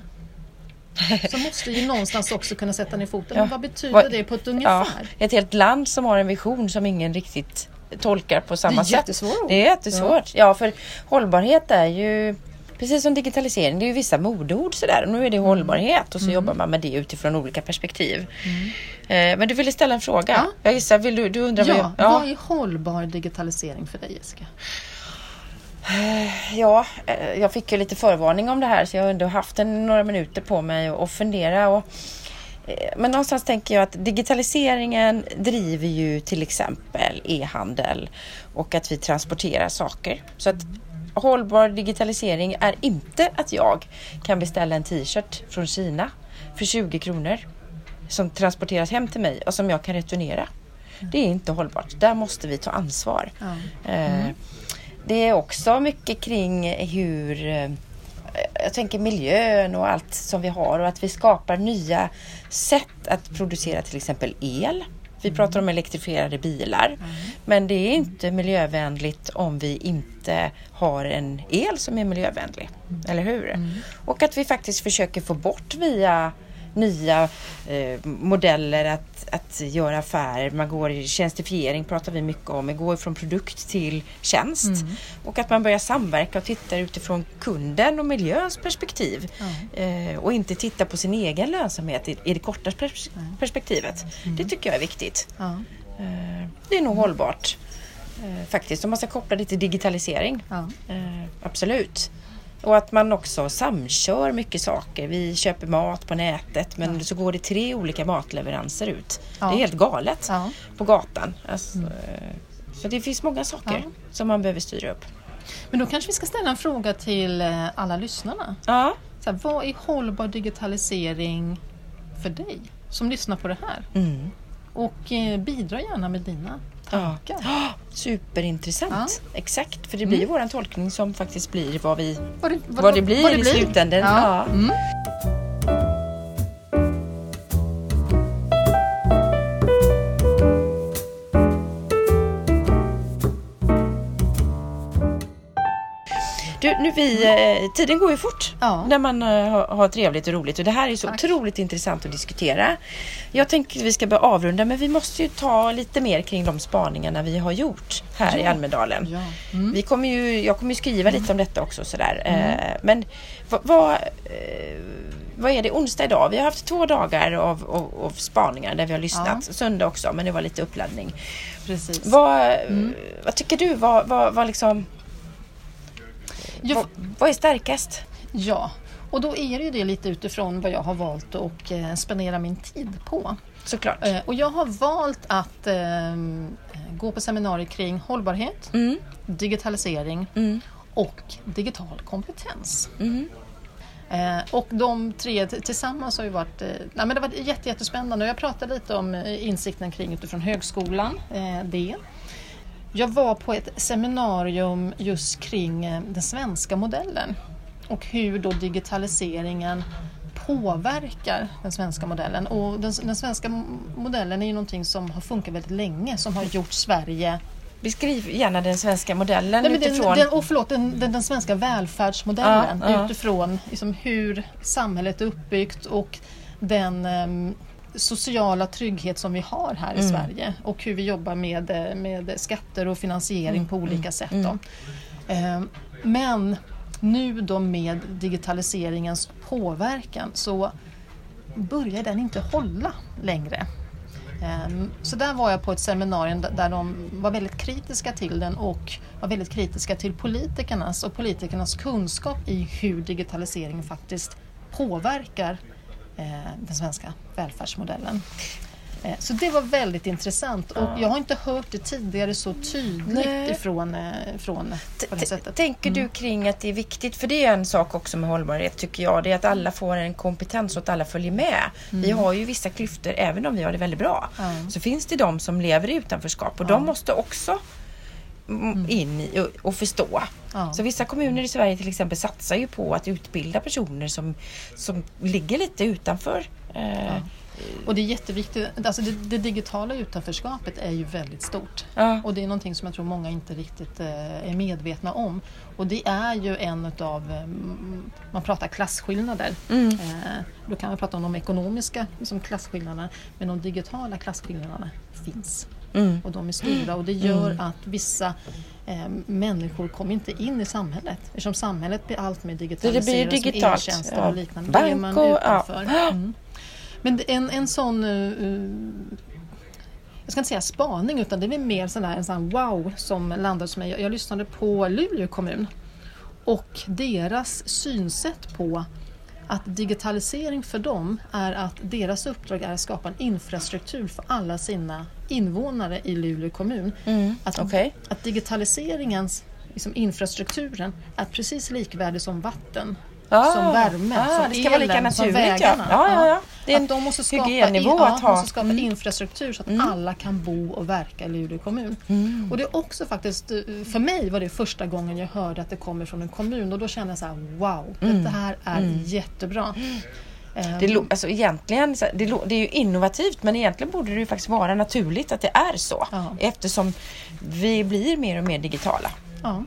så måste vi någonstans också kunna sätta ner foten. Ja. Men vad betyder Vad- det på ett ja. ungefär? Ett helt land som har en vision som ingen riktigt tolkar på samma Det är sätt. jättesvårt. Det är jättesvårt. Ja. för hållbarhet är ju Precis som digitalisering, det är ju vissa modeord sådär. Nu är det hållbarhet och Mm. så jobbar man med det utifrån olika perspektiv. Eh, men du ville ställa en fråga. Ja. Jag gissar, vill du, du undrar vad Ja, jag... vad är hållbar digitalisering för dig Jessica? Ja, eh, jag fick ju lite förvarning om det här så jag har ändå haft en, några minuter på mig att fundera. Och, eh, men någonstans tänker jag att digitaliseringen driver ju till exempel e-handel och att vi transporterar saker. Så att hållbar digitalisering är inte att jag kan beställa en t-shirt från Kina för 20 kronor som transporteras hem till mig och som jag kan returnera. Det är inte hållbart. Där måste vi ta ansvar. Ja. Eh, Det är också mycket kring hur eh, jag tänker miljön och allt som vi har och att vi skapar nya sätt att producera till exempel el. Vi pratar om elektrifierade bilar. Men det är inte miljövänligt om vi inte har en el som är miljövänlig. Eller hur? Och att vi faktiskt försöker få bort via nya eh, modeller att, att göra affärer. Man går i tjänstifiering pratar vi mycket om. Man går från produkt till tjänst. Och att man börjar samverka och titta utifrån kunden och miljöns perspektiv. Eh, och inte titta på sin egen lönsamhet i, i det korta pers- perspektivet. Det tycker jag är viktigt. Eh, det är nog hållbart. Eh, faktiskt, om man ska koppla det till digitalisering. Ja. Eh, absolut. Och att man också samkör mycket saker. Vi köper mat på nätet men så går det tre olika matleveranser ut. Ja. Det är helt galet Ja. på gatan. Alltså, eh, Så det finns många saker Ja. som man behöver styra upp. Men då kanske vi ska ställa en fråga till eh, alla lyssnarna. Ja. Så här, vad är hållbar digitalisering för dig som lyssnar på det här? Mm. Och eh, bidra gärna med dina tankar. Ja. Superintressant. Exakt, för det blir ju våran tolkning som faktiskt blir vad, vi, Vad det, vad det blir i slutändan. Ja. Ja. Mm. Nu vi, eh, tiden går ju fort Ja. när man eh, har, har trevligt och roligt och det här är så Tack. otroligt intressant att diskutera. Jag tänker att vi ska börja avrunda men vi måste ju ta lite mer kring de spaningarna vi har gjort här i Ja. Almedalen. Ja. Mm. Vi kommer ju, jag kommer ju skriva lite om detta också sådär. Eh, men vad, eh, vad är det onsdag idag? Vi har haft två dagar av, av, av spaningar där vi har lyssnat. Söndag också men det var lite uppladdning. Precis. Vad, vad tycker du? Vad, vad, vad liksom Jo, vad, vad är starkast? Ja, och då är det ju det lite utifrån vad jag har valt att eh, spendera min tid på. Såklart. Eh, och jag har valt att eh, gå på seminarier kring hållbarhet, Mm. digitalisering Mm. och digital kompetens. Mm. Eh, och de tre tillsammans har ju varit, eh, nej, men det har varit jätte, jättespännande. Jag pratade lite om eh, insikten kring utifrån högskolan. Det. Jag var på ett seminarium just kring eh, den svenska modellen och hur då digitaliseringen påverkar den svenska modellen. Och den, den svenska modellen är ju någonting som har funkat väldigt länge, som har gjort Sverige Beskriv gärna den svenska modellen Nej, men den, utifrån... den, och förlåt, den, den, den svenska välfärdsmodellen Ja, ja. utifrån liksom, hur samhället är uppbyggt och den ehm, sociala trygghet som vi har här i Mm. Sverige och hur vi jobbar med, eh, med skatter och finansiering Mm, på olika sätt. Då. Ehm, men nu då med digitaliseringens påverkan så börjar den inte hålla längre. Ehm, Så där var jag på ett seminarium där- de var väldigt kritiska till den och var väldigt kritiska till politikernas och politikernas kunskap i hur digitaliseringen faktiskt påverkar den svenska välfärdsmodellen. Eh, Så det var väldigt intressant och jag har inte hört det tidigare så tydligt Nej. ifrån eh, från på det sättet. Tänker du kring att det är viktigt, för det är en sak också med hållbarhet tycker jag, det är att alla får en kompetens och att alla följer med. Vi har ju vissa klyftor, även om vi har det väldigt bra, Mm. Så finns det de som lever i utanförskap och de måste också mm, in i och, och förstå. Ja. Så vissa kommuner i Sverige till exempel satsar ju på att utbilda personer som, som ligger lite utanför. Eh, Och det är jätteviktigt, alltså det, det digitala utanförskapet är ju väldigt stort. Ja. Och det är någonting som jag tror många inte riktigt eh, är medvetna om. Och det är ju en utav, eh, man pratar klasskillnader. Mm. Då kan man prata om de ekonomiska liksom klasskillnaderna, men de digitala klasskillnaderna finns. Mm. Och de är stora och det gör att vissa eh, människor kommer inte in i samhället. Eftersom samhället blir allt mer digitaliserat blir som digitalt, e-tjänster ja. och liknande. Bank är man och- ja. utanför. Mm. Men det- en, en sån, eh, jag ska inte säga spaning, utan det är mer sån där, en sån wow som landade hos mig. Jag, jag lyssnade på Luleå kommun och deras synsätt på att digitalisering för dem är att deras uppdrag är att skapa en infrastruktur för alla sina invånare i Luleå kommun. Mm, Att, okej. att digitaliseringens liksom infrastrukturen är precis likvärdig som vatten, Ah, som värme, ah, som det ska vara lika elen, som naturligt, ja. Ja, ja, ja. Det är en att de måste skapa, hygiennivå ja, måste skapa Mm. infrastruktur så att alla kan bo och verka i Luleå kommun. Mm. Och det är också faktiskt, eh, för mig var det första gången jag hörde att det kommer från en kommun och då kände jag så här: wow, det här är jättebra. Ehm, Mm. Det, lo- alltså egentligen, det, det är ju innovativt men egentligen borde det ju faktiskt vara naturligt att det är så. Ja. Eftersom vi blir mer och mer digitala. Ja.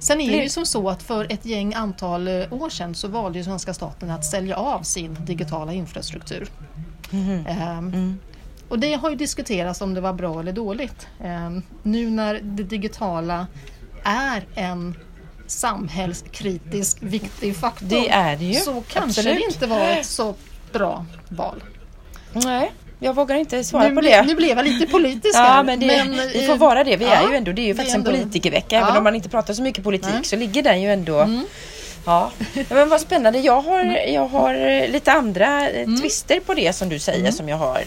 Sen är det ju som så att för ett gäng antal eh, år sedan så valde ju svenska staten att sälja av sin digitala infrastruktur. Ehm, Och det har ju diskuterats om det var bra eller dåligt. Ehm, nu när det digitala är en samhällskritisk viktig faktor Det det så kanske absolut. det inte var ett så bra val. Nej, jag vågar inte svara Nu, på det. nu blev jag lite politisk Ja här, men, det, vi eh, får vara det. Vi ja, är ju ändå, det är ju faktiskt en ändå- politikervecka. Ja. Även om man inte pratar så mycket politik Nej. Mm. så ligger den ju ändå Ja. ja, men vad spännande. Jag har, jag har eh, lite andra eh, Mm. twister på det som du säger som jag har,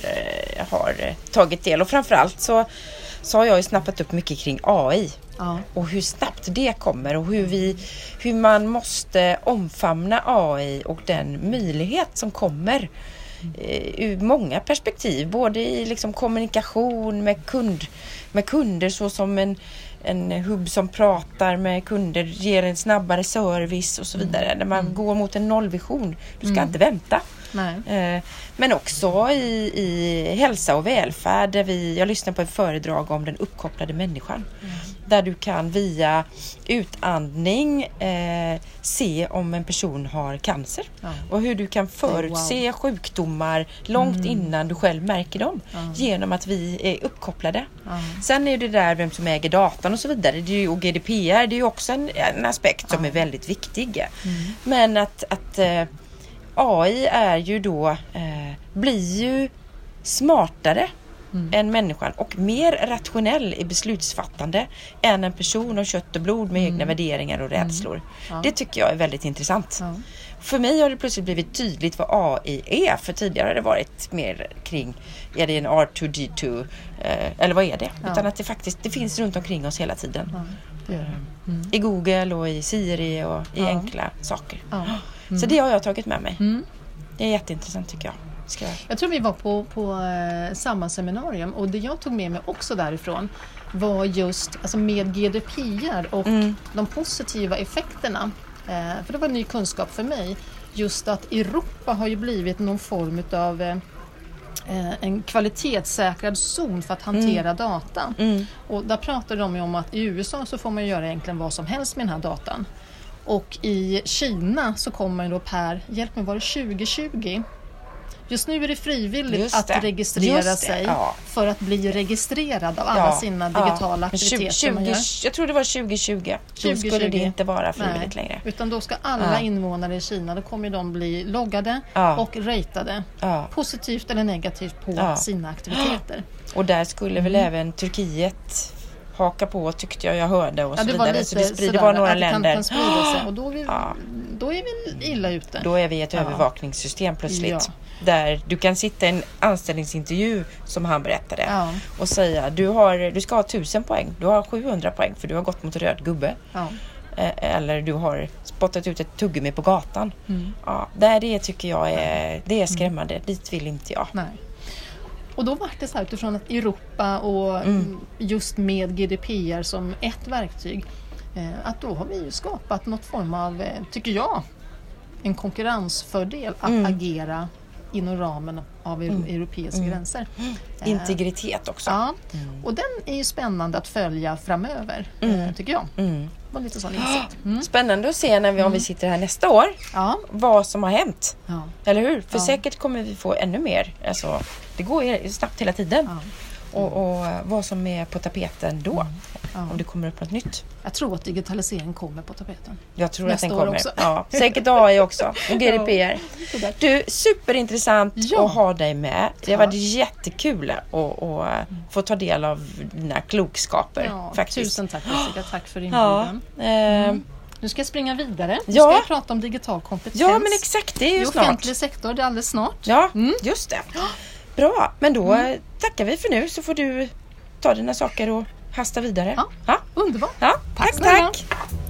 har tagit del och framförallt så, så har jag ju snappat upp mycket kring AI Ja. och hur snabbt det kommer och hur, vi, hur man måste omfamna AI och den möjlighet som kommer ur många perspektiv. Både i liksom kommunikation med, kund, med kunder så som en, en hubb som pratar med kunder, ger en snabbare service och så vidare. När man går mot en nollvision. Du ska inte vänta. Nej. Eh, Men också i, i hälsa och välfärd. Där vi, jag lyssnade på ett föredrag om den uppkopplade människan. Där du kan via utandning eh, se om en person har cancer. Ja. Och hur du kan förutse sjukdomar långt innan du själv märker dem. Genom att vi är uppkopplade. Ja. Sen är det där vem som äger datan och så vidare. Det är ju, och GDPR det är ju också en, en aspekt som är väldigt viktig. Men att, att eh, AI är ju då, eh, blir ju smartare än människan och mer rationell i beslutsfattande än en person av kött och blod med egna värderingar och rädslor. Ja. Det tycker jag är väldigt intressant. Ja. För mig har det plötsligt blivit tydligt vad AI är. För tidigare har det varit mer kring, är det en R2D2 eh, eller vad är det? Ja. Utan att det faktiskt det finns runt omkring oss hela tiden. Ja, det det. I Google och i Siri och i Ja. enkla saker. Ja. Så det har jag tagit med mig. Mm. Det är jätteintressant tycker jag. Ska jag... Jag tror vi var på, på eh, samma seminarium och det jag tog med mig också därifrån var just alltså med GDPR och Mm. de positiva effekterna. Eh, för det var ny kunskap för mig. Just att Europa har ju blivit någon form av eh, eh, en kvalitetssäkrad zon för att hantera data. Mm. Och där pratar de ju om att i USA så får man göra egentligen vad som helst med den här datan. Och i Kina så kommer då per, hjälp mig var det 2020? Just nu är det frivilligt Just att det. registrera sig ja. för att bli registrerad av alla sina digitala Men aktiviteter 20, man gör. Jag tror det var 2020. Då skulle 2020. det inte vara frivilligt Nej, längre. Utan då ska alla Ja. invånare i Kina, då kommer de bli loggade Ja. och ratade Ja. positivt eller negativt på Ja. sina aktiviteter. Och där skulle väl Mm. även Turkiet haka på tyckte jag jag hörde och Ja, så var vidare. så det sprider sådär bara några länder. och då är, vi, Ja. då är vi illa ute. Då är vi ett Ja. övervakningssystem plötsligt. Där du kan sitta i en anställningsintervju som han berättade och säga du, har, du ska ha 1000 poäng. Du har 700 poäng för du har gått mot röd gubbe. Eh, Eller du har spottat ut ett tuggummi på gatan. Mm. Ja, det tycker jag är, det är skrämmande. Dit vill inte jag. Nej. Och då var det så här utifrån att Europa och Mm. just med GDPR som ett verktyg eh, att då har vi ju skapat något form av, eh, tycker jag, en konkurrensfördel att Mm. agera inom ramen av eu- europeiska gränser. Eh, Integritet också. Ja, och den är ju spännande att följa framöver, eh, tycker jag. Mm. Var lite sån insikt. Mm. Spännande att se när vi, om vi sitter här nästa år Ja, vad som har hänt. ja, Eller hur? För Ja. säkert kommer vi få ännu mer. Alltså, det går ju snabbt hela tiden. Och, och vad som är på tapeten då. Ja. Om det kommer upp något nytt. Jag tror att digitalisering kommer på tapeten. Jag tror Nästa att den kommer. också. Ja, säkert AI också. Och GDPR. Sådär. Du, superintressant Ja. att ha dig med. Det Tack. var jättekul att, att få ta del av dina klokskaper. Ja, faktiskt. tusen tack Jessica, tack för Ja, inbjudan. eh, Nu ska jag springa vidare. Nu Ja. ska jag prata om digital kompetens ja, men exakt. Det är i ju snart. offentlig sektor. Det är alldeles snart. Ja, Mm. just det. Bra, men då eh, tackar vi för nu så får du ta dina saker och hasta vidare. Ja. Underbart. Ja, Tack tack. tack.